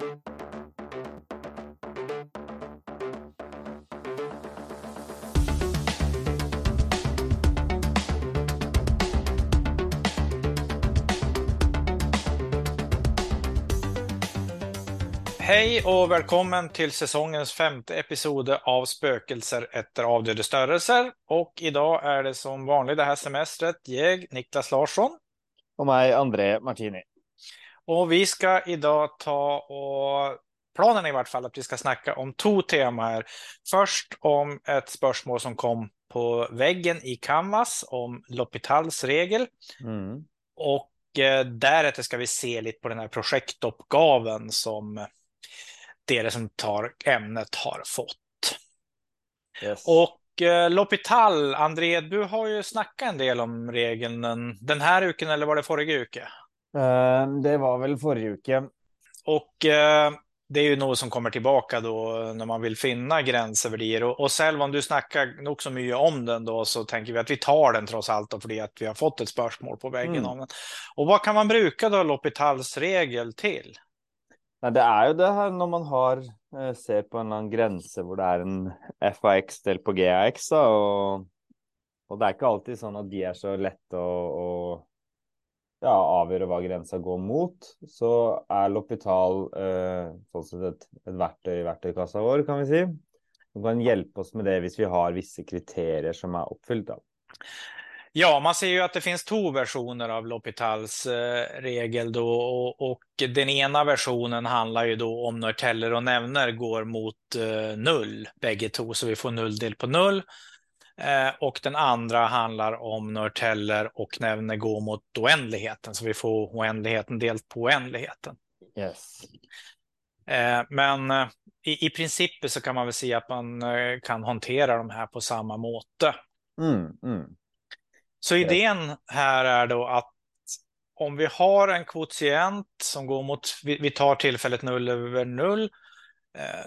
Hej och välkommen till säsongens femte episode av Spökelser efter avdöde störelser. Och idag är det som vanligt det här semestret jag, Niklas Larsson. Och mig, André Martini. Och vi ska idag ta och planen i vart fall att vi ska snacka om två teman här. Först om ett spörsmål som kom på väggen i Canvas om L'Hopitals regel. Mm. Och eh, därefter ska vi se lite på den här projektuppgaven som det som tar ämnet har fått. Yes. Och eh, L'Hôpital, André, du har ju snackat en del om regeln den här uken eller var det förra uken? Eh, det var väl förra uken. Och eh, det är ju något som kommer tillbaka då när man vill finna gränsvärdier. Och, och själv om du snackar nog så mycket om den då så tänker vi att vi tar den trots allt då för att vi har fått ett spörsmål på väggen Mm. om den. Och vad kan man bruka då L'Hôpitals regel till? Nei, det er jo det her når man har eh, ser på en grense hvor det er en FAX delt på GAX, og, og det er ikke alltid sånn at de er så å, å ja, avgjøre hva grensa går mot, så er Loppital eh, sånn sett et, et verktøy i verktøykassa vår, kan vi si. Som kan hjelpe oss med det hvis vi har visse kriterier som er oppfylt. da. Ja, man ser ju att det finns två versioner av Loppitals eh, regel då och, och den ena versionen handlar ju då om när teller och nämner går mot eh, null, bägge två, så vi får null del på null. Eh, och den andra handlar om när teller och nämner går mot oändligheten, så vi får oändligheten delt på oändligheten. Yes. Eh, men eh, i, i princip så kan man väl säga att man kan hantera de här på samma måte. Mm, mm. Så idén här är då att om vi har en kvotient som går mot, vi vi tar tillfället 0 över 0, eh,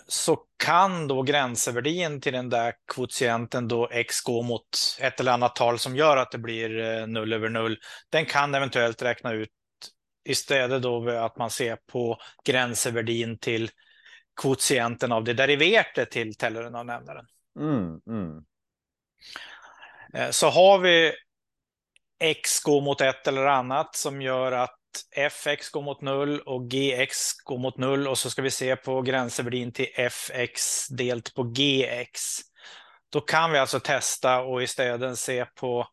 så kan då gränsvärdien till den där kvotienten då x gå mot ett eller annat tal som gör att det blir eh, 0 över 0. Den kan eventuellt räkna ut istället då att man ser på gränsvärdien till kvotienten av det deriverade till tellaren av nämnaren. Mm, mm. Eh, Så har vi x går mot ett eller annat som gör att fx går mot 0 och gx går mot 0 och så ska vi se på gränsvärdin till fx delt på gx. Då kan vi alltså testa och istället se på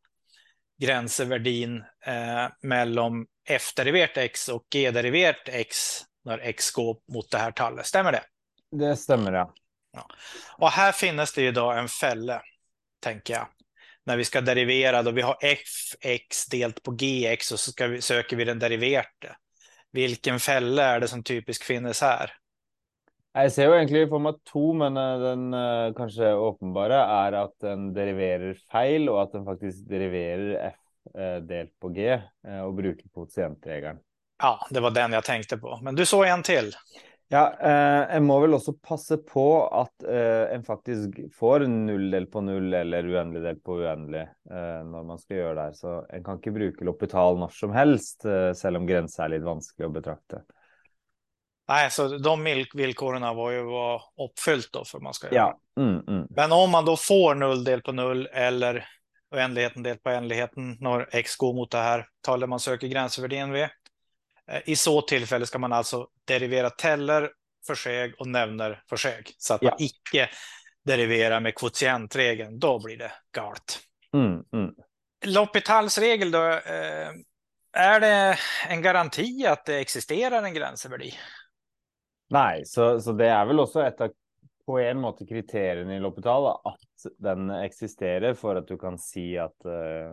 gränsvärdin eh, mellan f-deriverat x och g-deriverat x när x går mot det här tallet. Stämmer det? Det stemmer, ja. Och här finns det ju då en fälla, tänker jag. När vi ska derivera, då vi har fx delt på gx och så ska vi, söker vi den deriverte. Vilken fälla är det som typiskt finnes här? Jeg ser jo egentlig for meg to, men eh, den eh, kanskje åpenbare er at den deriverer feil, og at den faktisk deriverer f eh, delt på g, eh, og bruker kvotientregelen. Ja, det var den jag tänkte på. Men du såg en till. Ja, eh, en må vel også passe på at eh, en faktisk får null delt på null eller uendelig delt på uendelig eh, når man skal gjøre det her. Så en kan ikke bruke L'Hôpital når som helst, eh, selv om grensa er litt vanskelig å betrakte. Nej, så de vill- villkoren var ju var uppfyllt då för man ska göra. Ja. Mm, mm. Men om man då får null del på null eller oändligheten delt på oändligheten när x går mot det här talet man söker gränsvärdien vid. Eh, I så tillfälle ska man alltså derivera teller för sig och nämner för sig. Så att man Ja. icke deriverar med kvotientregeln. Då blir det galet. Mm, mm. L'Hôpitals regel då. Eh, är det en garanti att det existerar en gränsvärdi? Nei, så, så det er vel også et av på en måte kriteriene i L'Hôpital da, at den eksisterer for at du kan si at, eh,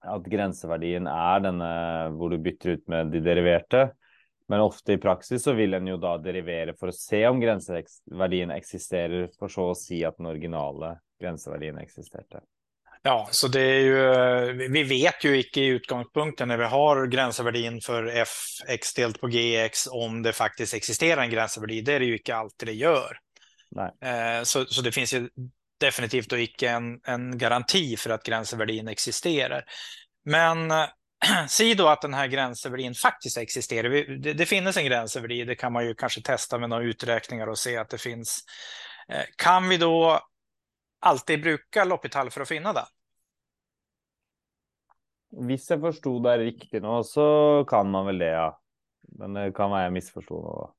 at grenseverdien er denne hvor du bytter ut med de deriverte. Men ofte i praksis så vil en jo da derivere for å se om grenseverdien eksisterer, for så å si at den originale grenseverdien eksisterte. Ja, så det är ju, vi vet ju icke i utgångspunkten när vi har gränsvärdin för fx delt på gx om det faktiskt existerar en gränsvärdi. Det är det ju icke alltid det gör. Nej. Eh, Så, så det finns ju definitivt då icke en, en garanti för att gränsvärdin existerar. Men säg då att den här gränsöverlin faktiskt existerar. Det, det finns en gränsöverlin, det kan man ju kanske testa med några uträkningar och se att det finns. Eh, kan vi då alltid bruka loppital för att finna den? Om jag förstod det riktigt nu så kan man väl det, ja. Men det kan vara jag missförstod.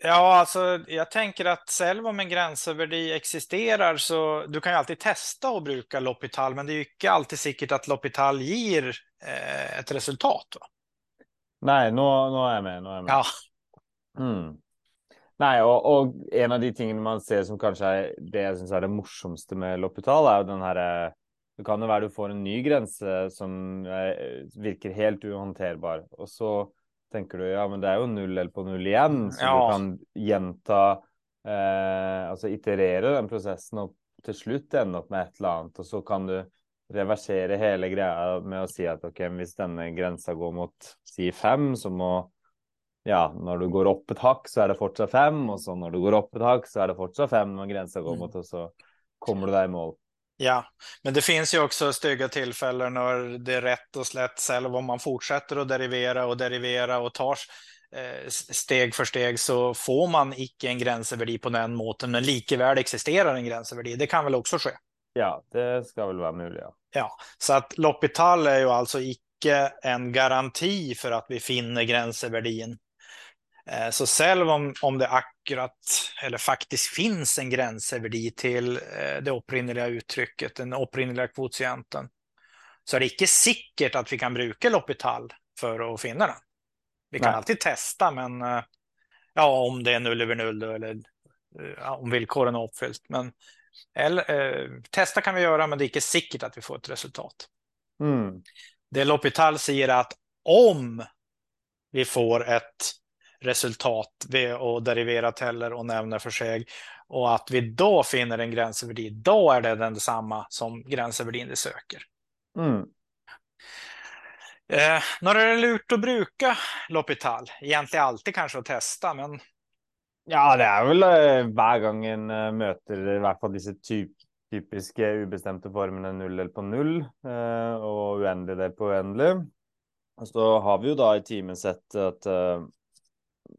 Ja, alltså jag tänker att själv om en gränsöverdi existerar så du kan ju alltid testa att bruka L'Hopital, men det är ju inte alltid säkert att L'Hopital ger eh, ett resultat. Va? Nej, nu, nu är jag med. Nu är jag med. Ja. Mm. Nej, och, och, en av de tingene man ser som kanske är det jag syns är det morsomste med L'Hopital, är den här eh, Det kan ju vara du får en ny gräns som eh, verkar helt ohanterbar och så tänker du ja, men det är ju null på null igen, så ja. du kan genta, eh, alltså iterera den processen och till slut ända upp med ett eller annat och så kan du reversera hela grejen med att säga att okej, okay, om denna gränsen går mot si fem så må ja, när du går upp ett hack så är det fortsatt fem och så när du går upp ett hack så är det fortsatt fem när gränsen går mm. mot och så kommer du där i mål. Ja, men det finns ju också stygga tillfällen när det är rätt och slätt själv om man fortsätter att derivera och derivera och tar eh, steg för steg så får man icke en gränsvärde på den måten, men likväl existerar en gränsvärde. Det kan väl också ske? Ja, det ska väl vara möjligt. Ja, ja så att L'Hopital är ju alltså icke en garanti för att vi finner gränsvärdin. Eh, så själv om, om det akkurat eller faktiskt finns en gränsöverdi till eh, det upprinneliga uttrycket, den upprinneliga kvotienten, så är det inte säkert att vi kan bruka L'Hopital för att finna den. Vi kan Nej. alltid testa, men eh, ja, om det är null över null eller ja, om villkoren är uppfyllt. Men eller, eh, testa kan vi göra, men det är inte säkert att vi får ett resultat. Mm. Det L'Hopital säger att om vi får ett resultat vid att derivera teller och nämner för sig och att vi då finner en gränsöverdi, då är det den detsamma som gränsöverdi vi söker. Mm. Eh, när är det lurt att bruka L'Hopital? Egentligen alltid kanske att testa, men. Ja, det är väl eh, varje gång en uh, möter i alla fall dessa typ, typiska obestämda formerna null på null uh, och oändlig del på oändlig. Och så har vi ju då i teamet sett att uh,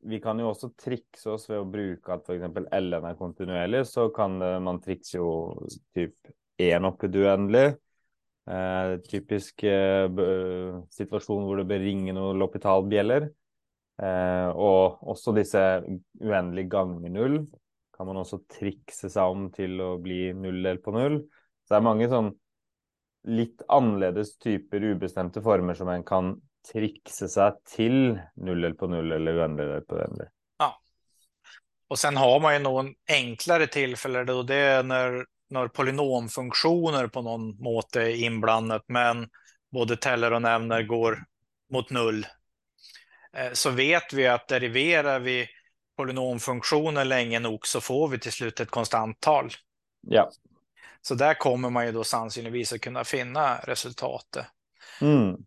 vi kan ju också trixa oss ved å bruke at f.eks. LN är kontinuerlig, så kan eh, man trikse jo typ én oppid uendelig. Eh, typisk eh, eh situasjon hvor det bør ringe noen lopitalbjeller. Eh, og også disse uendelige ganger null kan man også trikse seg om til å bli null delt på null. Så det er mange sånn litt annerledes typer ubestemte former som en kan trixa sig till null på null eller oändlig på oändlig. Ja. Och sen har man ju någon enklare tillfälle då det är när, när polynomfunktioner på någon måte är inblandat, men både teller och nämner går mot null. Eh, så vet vi att deriverar vi polynomfunktioner länge nog så får vi till slut ett konstant tal. Ja. Så där kommer man ju då sannolikt att kunna finna resultatet. Mm.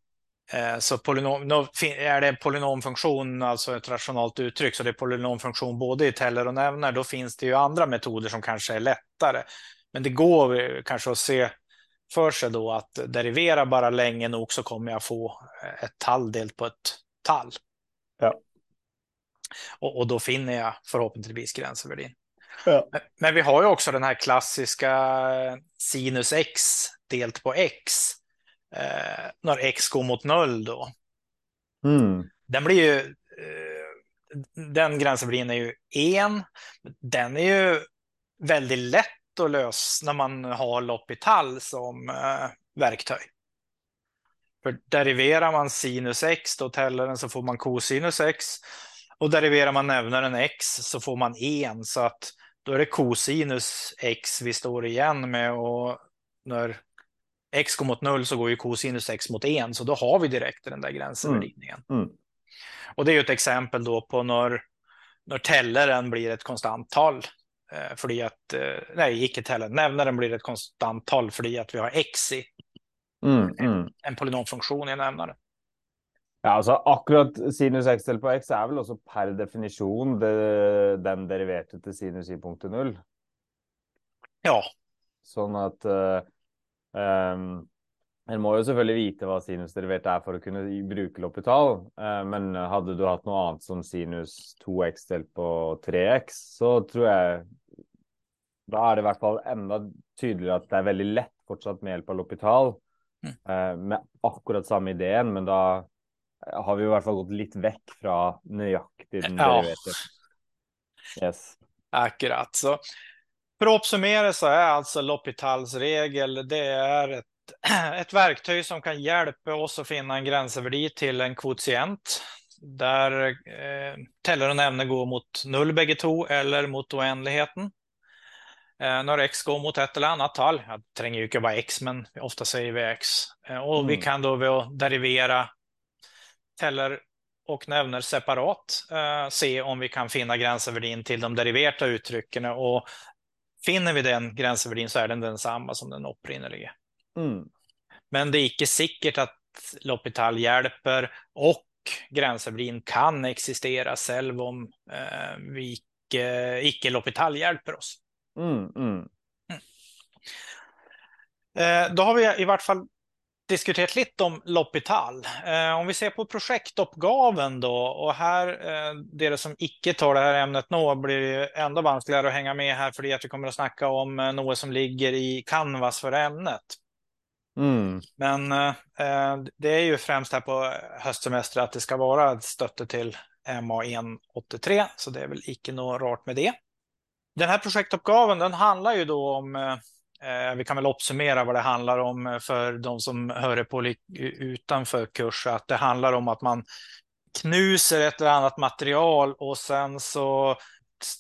Eh, så polynom, är det en polynomfunktion, alltså ett rationalt uttryck, så det är polynomfunktion både i teller och nämner, då finns det ju andra metoder som kanske är lättare. Men det går kanske att se för sig då att derivera bara länge nog så kommer jag få ett tall delt på ett tall. Ja. Och, och då finner jag förhoppningsvis gränsvärdin. Ja. Men vi har ju också den här klassiska sinus x delt på x eh, när x går mot noll då. Mm. Den blir ju, eh, den gränsen blir ju en. Den är ju väldigt lätt att lösa när man har L'Hopital som eh, verktyg. För deriverar man sinus x då tällaren så får man cosinus x. Och deriverar man nämnaren x så får man en. Så att då är det cosinus x vi står igen med. Och när x går mot 0 så går ju cosinus x mot 1, så då har vi direkt den där gränsöverridningen. Mm. Mm. Och det är ju ett exempel då på när, när tällaren blir ett konstant tal. Eh, för att, eh, nej, icke tällaren, nämnaren blir ett konstant tal för att vi har x i mm, en, mm. en polynomfunktion i nämnaren. Ja, alltså akkurat sinus x del på x är väl också per definition det, den deriverade till sinus i punkt 0. Ja. Så att uh, Um, En må jo selvfølgelig vite hva sinusderivert er for å kunne bruke L'Hopital, eh, men hadde du hatt noe annet som sinus 2x delt på 3x, så tror jeg da er det i hvert fall enda tydeligere at det er veldig lett fortsatt med hjelp av L'Hopital, mm. Eh, med akkurat samme ideen, men da har vi i hvert fall gått litt vekk fra nøyaktig den ja. deriverte. Yes. Akkurat. Så för att uppsummera så är alltså L'Hopitals regel, det är ett, ett verktyg som kan hjälpa oss att finna en gränsvärde till en kvotient där eh, teller och ämne går mot noll bägge två eller mot oändligheten. Eh, när x går mot ett eller annat tal, jag tränger ju inte vara x, men ofta säger vi x. Eh, och mm. vi kan då derivera teller och nämner separat eh, se om vi kan finna gränsvärdin till de deriverta uttrycken och finner vi den gränsvärdin så är den densamma som den opprinneliga. Mm. Men det är inte säkert att L'Hopital hjälper och gränsvärdin kan existera själv om eh, vi icke, icke L'Hopital hjälper oss. Mm, mm. mm. Eh, då har vi i vart fall diskuterat lite om L'Hopital. Eh, om vi ser på projektuppgaven då, och här, eh, det som icke tar det här ämnet nu blir det ändå vanskligare att hänga med här, för att vi kommer att snacka om eh, något som ligger i Canvas för ämnet. Mm. Men eh, det är ju främst här på höstsemester att det ska vara stötte till MA183, så det är väl icke något rart med det. Den här projektuppgaven den handlar ju då om eh, Eh, Eh, vi kan väl uppsummera vad det handlar om eh, för de som hör på utanför kurs. Att det handlar om att man knuser ett eller annat material och sen så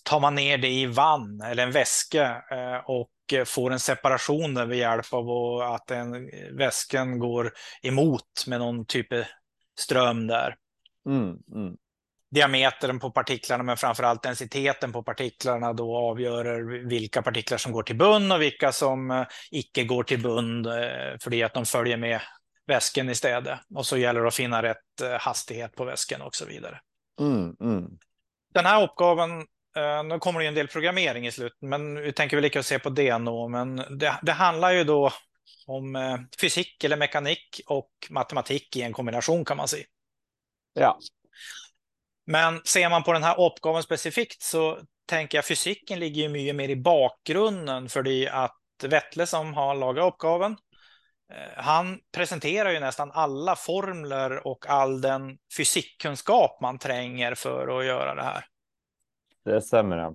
tar man ner det i vann eller en väska eh, och får en separation med hjälp av att en, väskan går emot med någon typ av ström där. Mm, mm diametern på partiklarna, men framför allt densiteten på partiklarna då avgör vilka partiklar som går till bunn och vilka som eh, icke går till bunn eh, för att de följer med väsken istället. Och så gäller det att finna rätt eh, hastighet på väsken och så vidare. Mm, mm. Den här uppgaven, nu kommer det en del programmering i slutet, men vi tänker väl lika att se på det nu. Men det, det handlar ju då om fysik eller mekanik och matematik i en kombination kan man säga. Ja, men ser man på den här uppgaven specifikt så tänker jag fysiken ligger ju mycket mer i bakgrunden för det att Vettle som har lagat uppgaven eh, han presenterar ju nästan alla formler och all den fysikkunskap man tränger för att göra det här. Det stämmer. Ja.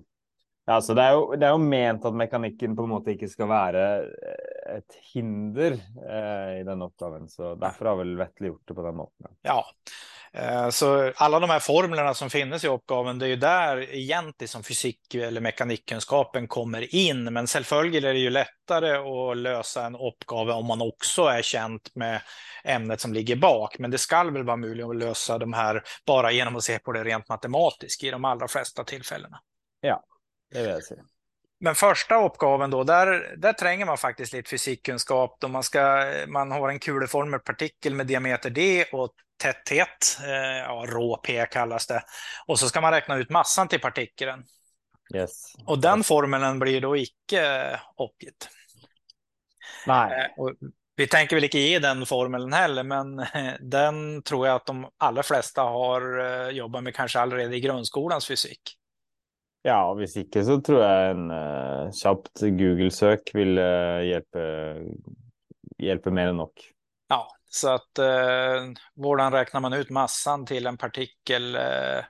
Altså, det, er jo, det er jo ment at mekanikken på en måte ikke skal være eh, et hinder eh, i den oppgaven. Så derfor har vel Vettle gjort det på den måten. Ja, Eh, så alla de här formlerna som finns i uppgaven, det är ju där egentligen som fysik eller mekanikkunskapen kommer in. Men självföljligt är det ju lättare att lösa en uppgave om man också är känt med ämnet som ligger bak. Men det ska väl vara möjligt att lösa de här bara genom att se på det rent matematiskt i de allra flesta tillfällena. Ja, det vill jag säga. Men första uppgaven då, där, där tränger man faktiskt lite fysikkunskap. Då man, ska, man har en kuleformad partikel med diameter d och täthet, eh, ja, rå P kallas det. Och så ska man räkna ut massan till partikeln. Yes. Och den formeln blir då icke uppgitt. Nej. Eh, och vi tänker väl inte ge den formeln heller, men den tror jag att de allra flesta har eh, jobbat med kanske allerede i grundskolans fysik. Ja, om inte så tror jag en uh, kjapt Google-sök vill uh, hjälpa, hjälpa mer än nog. Ja, så att eh, hvordan räknar man ut massan till en partikel eh,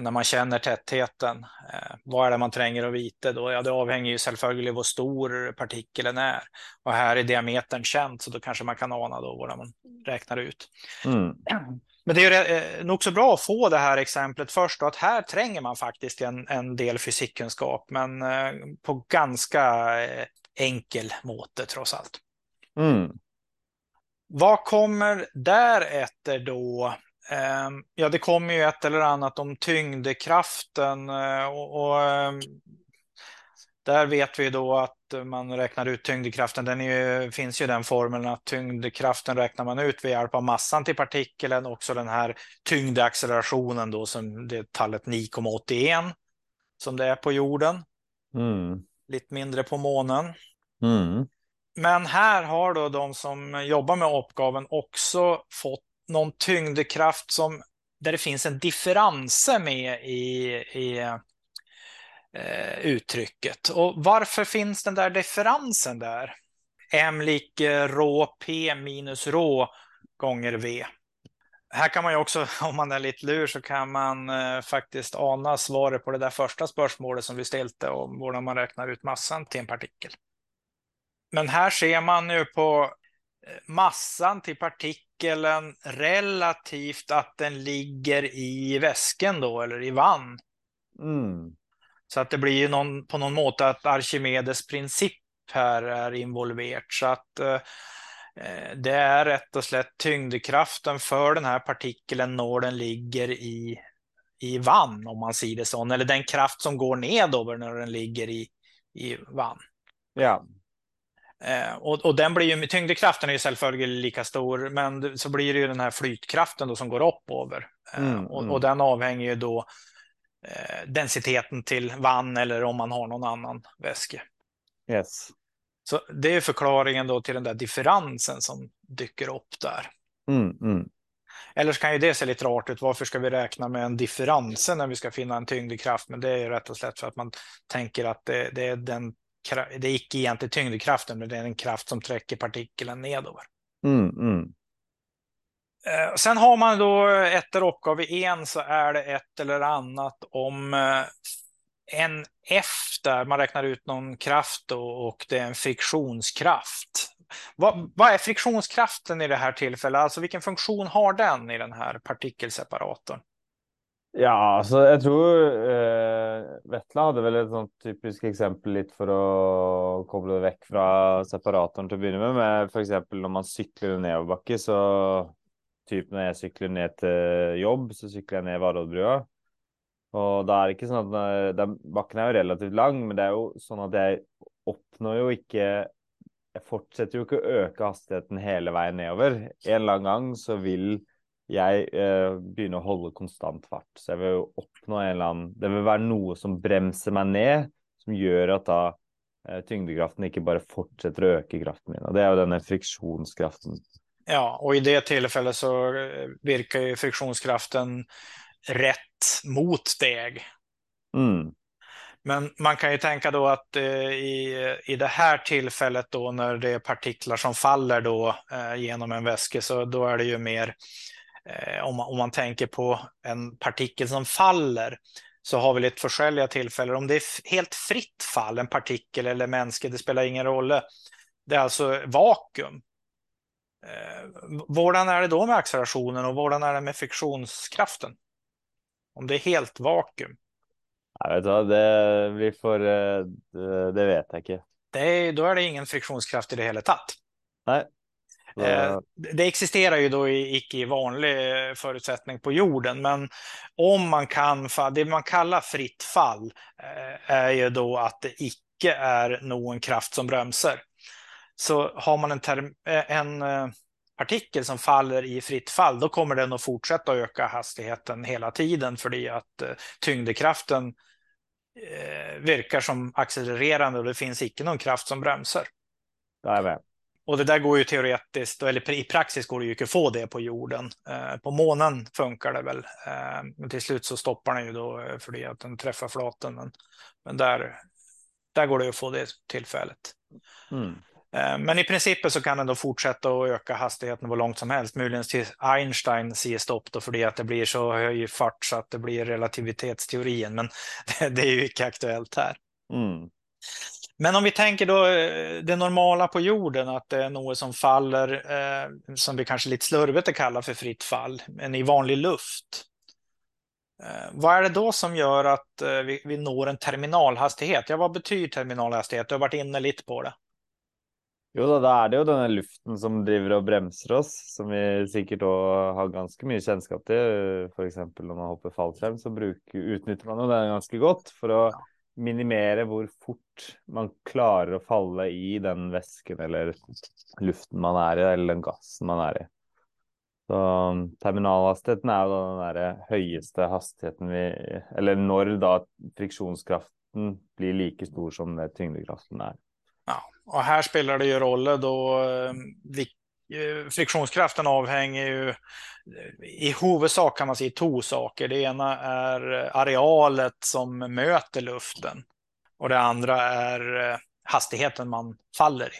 när man känner tätheten? Eh, vad är det man tränger att vita då? Ja, det avhänger ju självföljligt hur stor partikeln är. Och här är diametern känd, så då kanske man kan ana då vad man räknar ut. Mm. Men det är eh, nog så bra att få det här exemplet först och att här tränger man faktiskt en, en del fysikkunskap, men eh, på ganska eh, enkel måte trots allt. Mm. Vad kommer därefter då? Ehm, ja, det kommer ju ett eller annat om tyngdekraften eh, och, och ehm, där vet vi då att man räknar ut tyngdkraften. Den ju, finns ju den formeln att tyngdkraften räknar man ut med hjälp av massan till partikeln, också den här tyngdeaccelerationen då som det är tallet 9,81 som det är på jorden. Mm. Lite mindre på månen. Mm. Men här har då de som jobbar med uppgaven också fått någon tyngdekraft som, där det finns en differens med i, i eh, uttrycket. Och varför finns den där differensen där? M lik eh, rå P minus rå gånger V. Här kan man ju också, om man är lite lur, så kan man eh, faktiskt ana svaret på det där första spörsmålet som vi ställde om hur man räknar ut massan till en partikel. Men här ser man ju på eh, massan till partikeln relativt att den ligger i väsken då, eller i vann. Mm. Så att det blir någon, på någon måte att Archimedes princip här är involverat. Så att eh, eh, det är rätt och slätt tyngdkraften för den här partikeln när den ligger i, i vann, om man säger det så. Eller den kraft som går nedover när den ligger i, i vann. Ja. Eh, och, och, den blir ju, tyngdkraften är ju självföljande lika stor, men så blir det ju den här flytkraften då som går upp över. Eh, mm, och, mm. och, den avhänger ju då densiteten till vann eller om man har någon annan väske. Yes. Så det är förklaringen då till den där differensen som dyker upp där. Mm, mm. Eller så kan ju det se lite rart ut. Varför ska vi räkna med en differens när vi ska finna en tyngdkraft? Men det är ju rätt och slätt för att man tänker att det, det är den det är icke egentligen tyngdkraften, men det är en kraft som träcker partikeln nedover. Mm, mm. Eh, Eh, sen har man då ett efter uppgave en så är det ett eller annat om eh, en F där man räknar ut någon kraft då, och det är en friktionskraft. Vad, vad, är friktionskraften i det här tillfället? Alltså vilken funktion har den i den här partikelseparatorn? Ja, alltså jag tror eh, Vettla hade väl ett sånt typiskt exempel lite för att koppla bort väck från separatorn till att börja med. med för exempel om man cyklar en nedförbacke så typ när jag cyklar ner till eh, jobb så cyklar jag ner Varådbrua. Och då är det inte så att den backen är relativt lång, men det är ju så att jag uppnår ju inte jag fortsätter ju inte öka hastigheten hela vägen nedover. En eller gång så vill jeg eh, begynner å holde konstant fart. Så jeg vil oppnå en eller annen Det vil være noe som bremser meg ned, som gjør at da eh, tyngdekraften ikke bare fortsetter å øke kraften min. Og det er jo denne friksjonskraften. Ja, och i det tillfället så eh, virkar ju friktionskraften rätt mot deg. Mm. Men man kan ju tänka då att eh, i, i det här tillfället då när det är partiklar som faller då eh, genom en väska så då är det ju mer eh, om, man, om man tänker på en partikel som faller så har vi lite försälja tillfällen. Om det är helt fritt fall, en partikel eller mänske, det spelar ingen roll. Det är alltså vakuum. Eh, Vårdan är det då med accelerationen och vårdan är det med friktionskraften? Om det är helt vakuum. Jag vet vad, det blir för, eh, det, det vet jag inte. Det då är det ingen friktionskraft i det hela tatt. Nej, Eh, det existerar ju då i icke vanlig förutsättning på jorden, men om man kan, det man kallar fritt fall är ju då att det icke är någon kraft som bromsar. Så har man en, term, eh, en partikel som faller i fritt fall, då kommer den att fortsätta öka hastigheten hela tiden för att tyngdekraften virkar som accelererande och det finns icke någon kraft som bromsar. Jajamän. Och det där går ju teoretiskt, eller i praxis går det ju inte att få det på jorden. Eh, på månen funkar det väl, eh, men till slut så stoppar den ju då eh, för det att den träffar flaten. Men, men där, där går det att få det tillfället. Mm. Men i princip så kan den då fortsätta att öka hastigheten hur långt som helst. Möjligen till Einstein säger stopp då för det att det blir så hög fart så att det blir relativitetsteorin. Men det, det är ju inte aktuellt här. Mm. Men om vi tänker då eh, det normala på jorden, att det är något som faller, eh, som vi kanske lite slurvigt kallar för fritt fall, men i vanlig luft. Eh, vad är det då som gör att eh, vi, vi når en terminalhastighet? Ja, vad betyder terminalhastighet? Du har varit inne lite på det. Jo da, da er det jo denne luften som driver og bremser oss, som vi sikkert òg har ganske mye kjennskap til. F.eks. når man hopper fallskjerm, så bruker, utnytter man jo det ganske godt for å minimere hvor fort man klarer å falle i den væsken eller luften man er i, eller den gassen man er i. Så um, terminalhastigheten er jo den der høyeste hastigheten vi Eller når da friksjonskraften blir like stor som det tyngdekraften er. Ja, och här spelar det ju roll då eh, friktionskraften avhänger ju i huvudsak kan man säga två saker. Det ena är arealet som möter luften och det andra är hastigheten man faller i.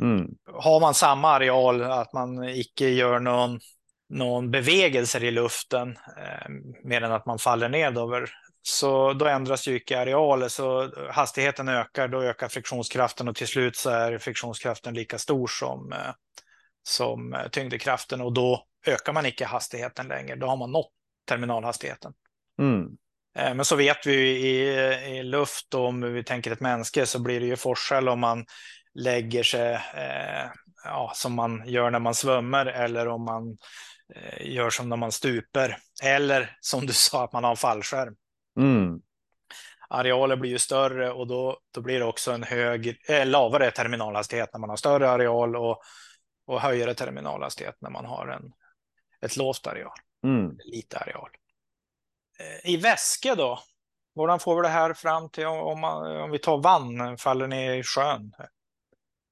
Mm. Har man samma areal, att man icke gör någon, någon bevägelser i luften, eh, mer än att man faller ned över, så då ändras ju icke arealer, så hastigheten ökar, då ökar friktionskraften och till slut så är friktionskraften lika stor som, eh, som tyngdekraften och då ökar man icke hastigheten längre, då har man nått terminalhastigheten. Mm. Eh, men så vet vi i, i luft, om vi tänker ett mänske, så blir det ju forskel om man lägger sig eh, ja, som man gör när man svömmar eller om man eh, gör som när man stuper. Eller som du sa, att man har en fallskärm. Mm. Arealer blir ju större och då, då blir det också en hög, eh, lavare terminalhastighet när man har större areal och, och högre terminalhastighet när man har en, ett låst areal. Mm. Lite areal. Eh, I väske då? Hur får vi det här fram till om, man, om vi tar vann, faller ner i sjön?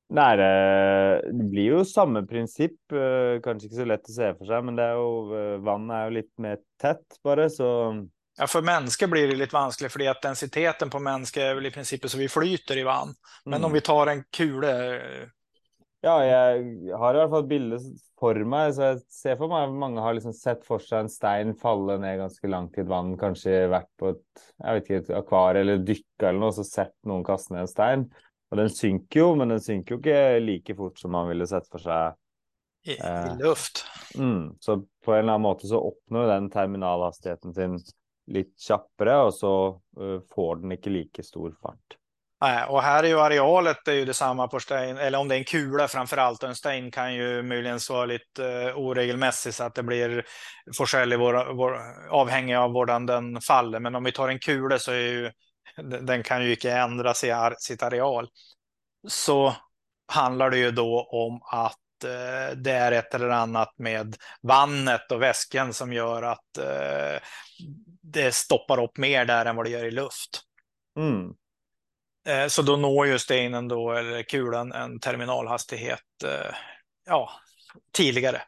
Nej, det, blir ju samma princip. Eh, kanske inte så lätt att se för sig, men det är ju, vatten är ju lite mer tätt bara så. Ja, för människor blir det lite vanskligt för att densiteten på människor är väl i princip så vi flyter i vatten. Men mm. om vi tar en kula. Ja, jag har i alla fall bilder för mig, så jag ser för mig att många har liksom sett för sig en sten falla ner ganska långt i ett vatten, kanske varit på ett, jag vet inte, ett akvarium eller dyka eller något, så sett någon kasta ner en sten. Och den synker ju, men den synker ju inte lika fort som man ville sett för sig. I, eh, i luft. Mm, så på en eller annan måte så uppnår den terminalhastigheten sin lite tjappare och så eh, får den inte lika stor fart. Nej, och här är ju arealet det är ju detsamma på Stein. eller om det är en kula framför allt. En Stein kan ju möjligen vara lite eh, uh, oregelmässig så att det blir forsell i vår, vår, avhängig av hur den faller. Men om vi tar en kula så är ju den kan ju inte ändra sitt areal. Så handlar det ju då om att eh, det är ett eller annat med vannet och väskan som gör att det stoppar upp mer där än vad det gör i luft. Mm. Eh, så då når ju stenen då, eller kulan, en terminalhastighet ja, tidigare.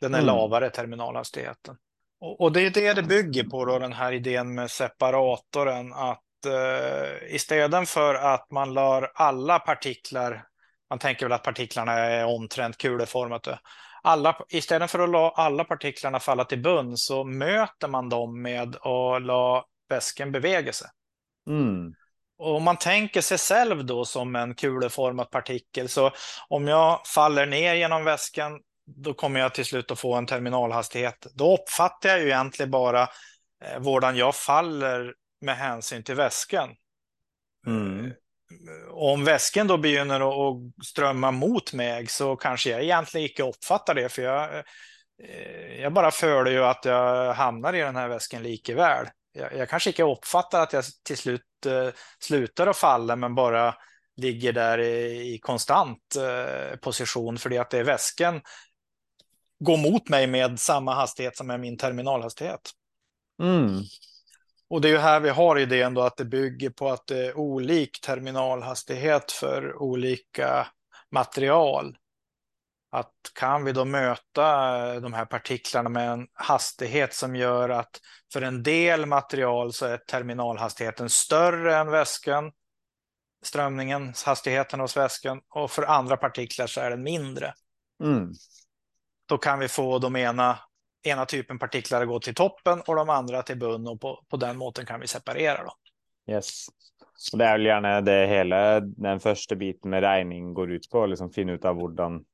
Den är mm. lavare terminalhastigheten. Och, och, det är det det bygger på då, den här idén med separatorn, att eh, istället för att man lär alla partiklar, man tänker väl att partiklarna är omtrent kuleformade, alla, istället för att låta alla partiklarna falla till bunn så möter man dem med att låta väskan beväga sig. Mm. Och om man tänker sig själv då som en kuleformad partikel, så om jag faller ner genom väskan, då kommer jag till slut att få en terminalhastighet. Då uppfattar jag ju egentligen bara eh, vårdan jag faller med hänsyn till väskan. Mm. Om väskan då begynner att strömma mot mig så kanske jag egentligen inte uppfattar det för jag, eh, jag bara följer ju att jag hamnar i den här väskan likväl. Jag, jag kanske inte uppfattar att jag till slut eh, slutar att falla men bara ligger där i, i konstant eh, position för att det är väskan går mot mig med samma hastighet som är min terminalhastighet. Mm. Och det är ju här vi har idén då att det bygger på att det är olik terminalhastighet för olika material. Att kan vi då möta de här partiklarna med en hastighet som gör att för en del material så är terminalhastigheten större än väskan, strömningen, hastigheten hos väskan och för andra partiklar så är den mindre. Mm. Då kan vi få de ena ena typen partiklar går till toppen och de andra till bunn och på, på den måten kan vi separera. Då. Yes. Och det är väl gärna det hela den första biten med regning går ut på, liksom finna ut av hurdan,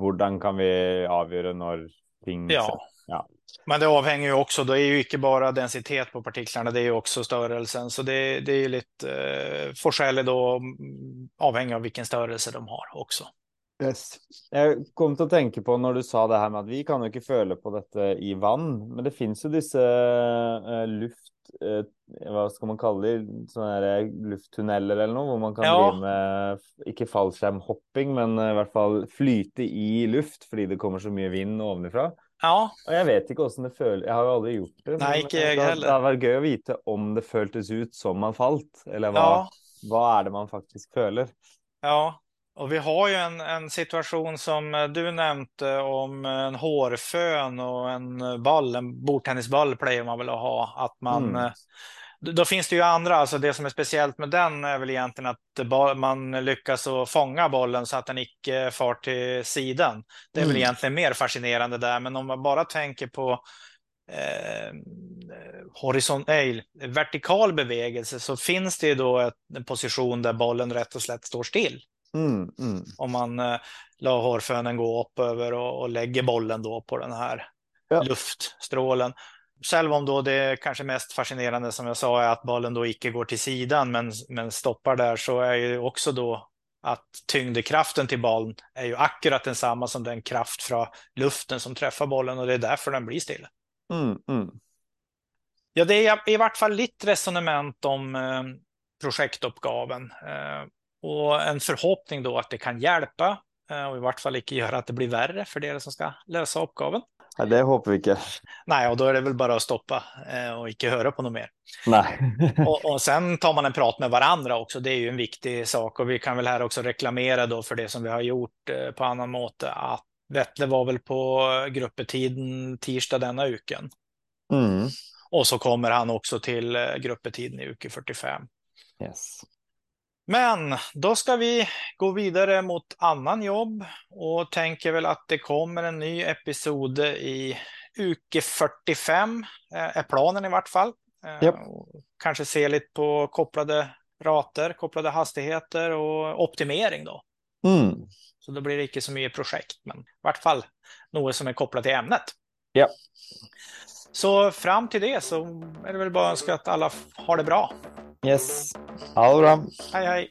hurdan kan vi avgöra när ting... Ja. ja. Men det avhänger ju också, det är ju inte bara densitet på partiklarna, det är ju också störelsen. Så det, det är ju lite eh, forskjellig då, avhängig av vilken störelse de har också. Yes. Jag kom att tänka på när du sa det här med att vi kan ju inte føle på detta i vatten, men det finns ju dessa uh, luft, uh, vad ska man kalla det, sådana här lufttunneler eller något, där man kan ja. med, inte fallskärmhopping, men i alla fall flyta i luft, för det kommer så mycket vind ovanifrån. Ja. Och jag vet inte hur det känns, jag har ju aldrig gjort det. Nej, inte jag heller. Det hade varit kul att veta om det kändes ut som man fallit, eller vad, ja. vad är det man faktiskt känner. Ja, och vi har ju en, en situation som du nämnde om en hårfön och en boll, en bordtennisboll plejer man väl att ha. Att man, mm. Då finns det ju andra, alltså det som är speciellt med den är väl egentligen att man lyckas att fånga bollen så att den icke far till sidan. Det är mm. väl egentligen mer fascinerande där, men om man bara tänker på eh, horisont, nej, vertikal bevegelse så finns det ju då en position där bollen rätt och slätt står still. Mm, mm. Om man eh, la hårfönen gå upp över och, och lägger bollen då på den här ja. luftstrålen. Själv om då det kanske mest fascinerande som jag sa är att bollen då icke går till sidan men, men stoppar där så är ju också då att tyngdekraften till bollen är ju akkurat densamma som den kraft från luften som träffar bollen och det är därför den blir stilla. Mm, mm. Ja, det är i vart fall lite resonemang om eh, projektuppgaven eh, och en förhoppning då att det kan hjälpa eh, och i vart fall inte göra att det blir värre för er som ska lösa uppgaven. Ja, det hoppas vi inte. Nej, och då är det väl bara att stoppa eh, och inte höra på något mer. Nej. och, och sen tar man en prat med varandra också. Det är ju en viktig sak och vi kan väl här också reklamera då för det som vi har gjort eh, på annan måte att Vettle var väl på gruppetiden tisdag denna uken. Mm. Och så kommer han också till gruppetiden i uke 45. Yes. Men då ska vi gå vidare mot annan jobb och tänker väl att det kommer en ny episod i uke 45 eh, är planen i vart fall. Yep. Eh, kanske se lite på kopplade rater, kopplade hastigheter och optimering då. Mm. Så då blir det inte så mycket projekt, men i vart fall något som är kopplat till ämnet. Ja. Så fram till det så är det väl bara att önska att alla har det bra. Yes. Ha det bra. Hej, hej.